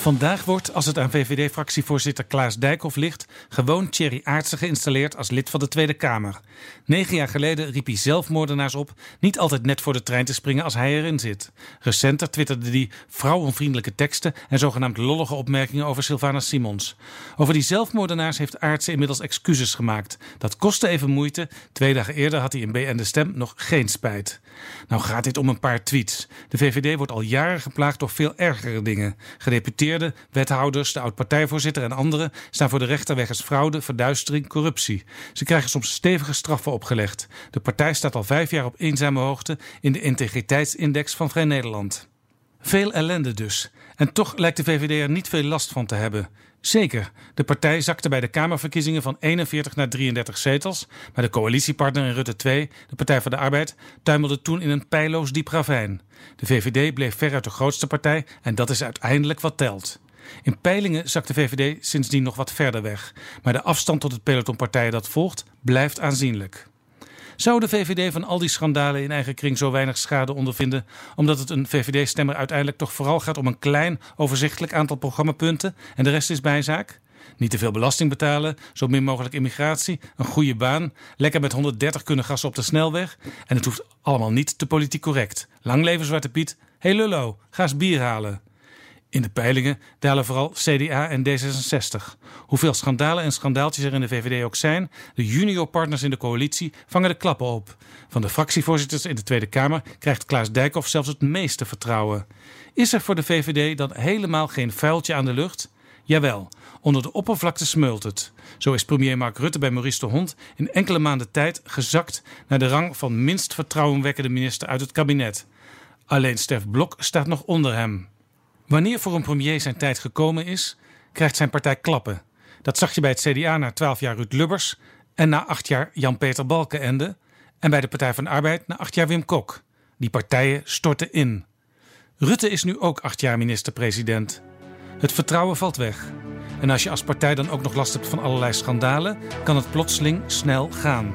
Vandaag wordt, als het aan VVD-fractievoorzitter Klaas Dijkhoff ligt, gewoon Thierry Aartsen geïnstalleerd als lid van de Tweede Kamer. Negen jaar geleden riep hij zelfmoordenaars op niet altijd net voor de trein te springen als hij erin zit. Recenter twitterde hij vrouwenvriendelijke teksten en zogenaamd lollige opmerkingen over Sylvana Simons. Over die zelfmoordenaars heeft Aartsen inmiddels excuses gemaakt. Dat kostte even moeite. Twee dagen eerder had hij in BN De Stem nog geen spijt. Nou gaat dit om een paar tweets. De VVD wordt al jaren geplaagd door veel ergere dingen. Gedeputeerd wethouders, de oud-partijvoorzitter en anderen staan voor de rechter wegens fraude, verduistering, corruptie. Ze krijgen soms stevige straffen opgelegd. De partij staat al vijf jaar op eenzame hoogte in de integriteitsindex van Vrij Nederland. Veel ellende dus. En toch lijkt de VVD er niet veel last van te hebben. Zeker, de partij zakte bij de Kamerverkiezingen van 41 naar 33 zetels, maar de coalitiepartner in Rutte 2, de Partij van de Arbeid, tuimelde toen in een pijloos diep ravijn. De VVD bleef veruit de grootste partij en dat is uiteindelijk wat telt. In peilingen zakt de VVD sindsdien nog wat verder weg, maar de afstand tot het peloton partijen dat volgt blijft aanzienlijk. Zou de VVD van al die schandalen in eigen kring zo weinig schade ondervinden, omdat het een VVD-stemmer uiteindelijk toch vooral gaat om een klein, overzichtelijk aantal programmapunten en de rest is bijzaak? Niet te veel belasting betalen, zo min mogelijk immigratie, een goede baan, lekker met 130 kunnen gassen op de snelweg. En het hoeft allemaal niet te politiek correct. Lang leven Zwarte Piet. hey Lullo, ga eens bier halen. In de peilingen dalen vooral CDA en D66. Hoeveel schandalen en schandaaltjes er in de VVD ook zijn, de juniorpartners in de coalitie vangen de klappen op. Van de fractievoorzitters in de Tweede Kamer krijgt Klaas Dijkhoff zelfs het meeste vertrouwen. Is er voor de VVD dan helemaal geen vuiltje aan de lucht? Jawel, onder de oppervlakte smeult het. Zo is premier Mark Rutte bij Maurice de Hond in enkele maanden tijd gezakt naar de rang van minst vertrouwenwekkende minister uit het kabinet. Alleen Stef Blok staat nog onder hem. Wanneer voor een premier zijn tijd gekomen is, krijgt zijn partij klappen. Dat zag je bij het CDA na 12 jaar Ruud Lubbers en na 8 jaar Jan-Peter Balkenende en bij de Partij van de Arbeid na 8 jaar Wim Kok. Die partijen storten in. Rutte is nu ook 8 jaar minister-president. Het vertrouwen valt weg. En als je als partij dan ook nog last hebt van allerlei schandalen, kan het plotseling snel gaan.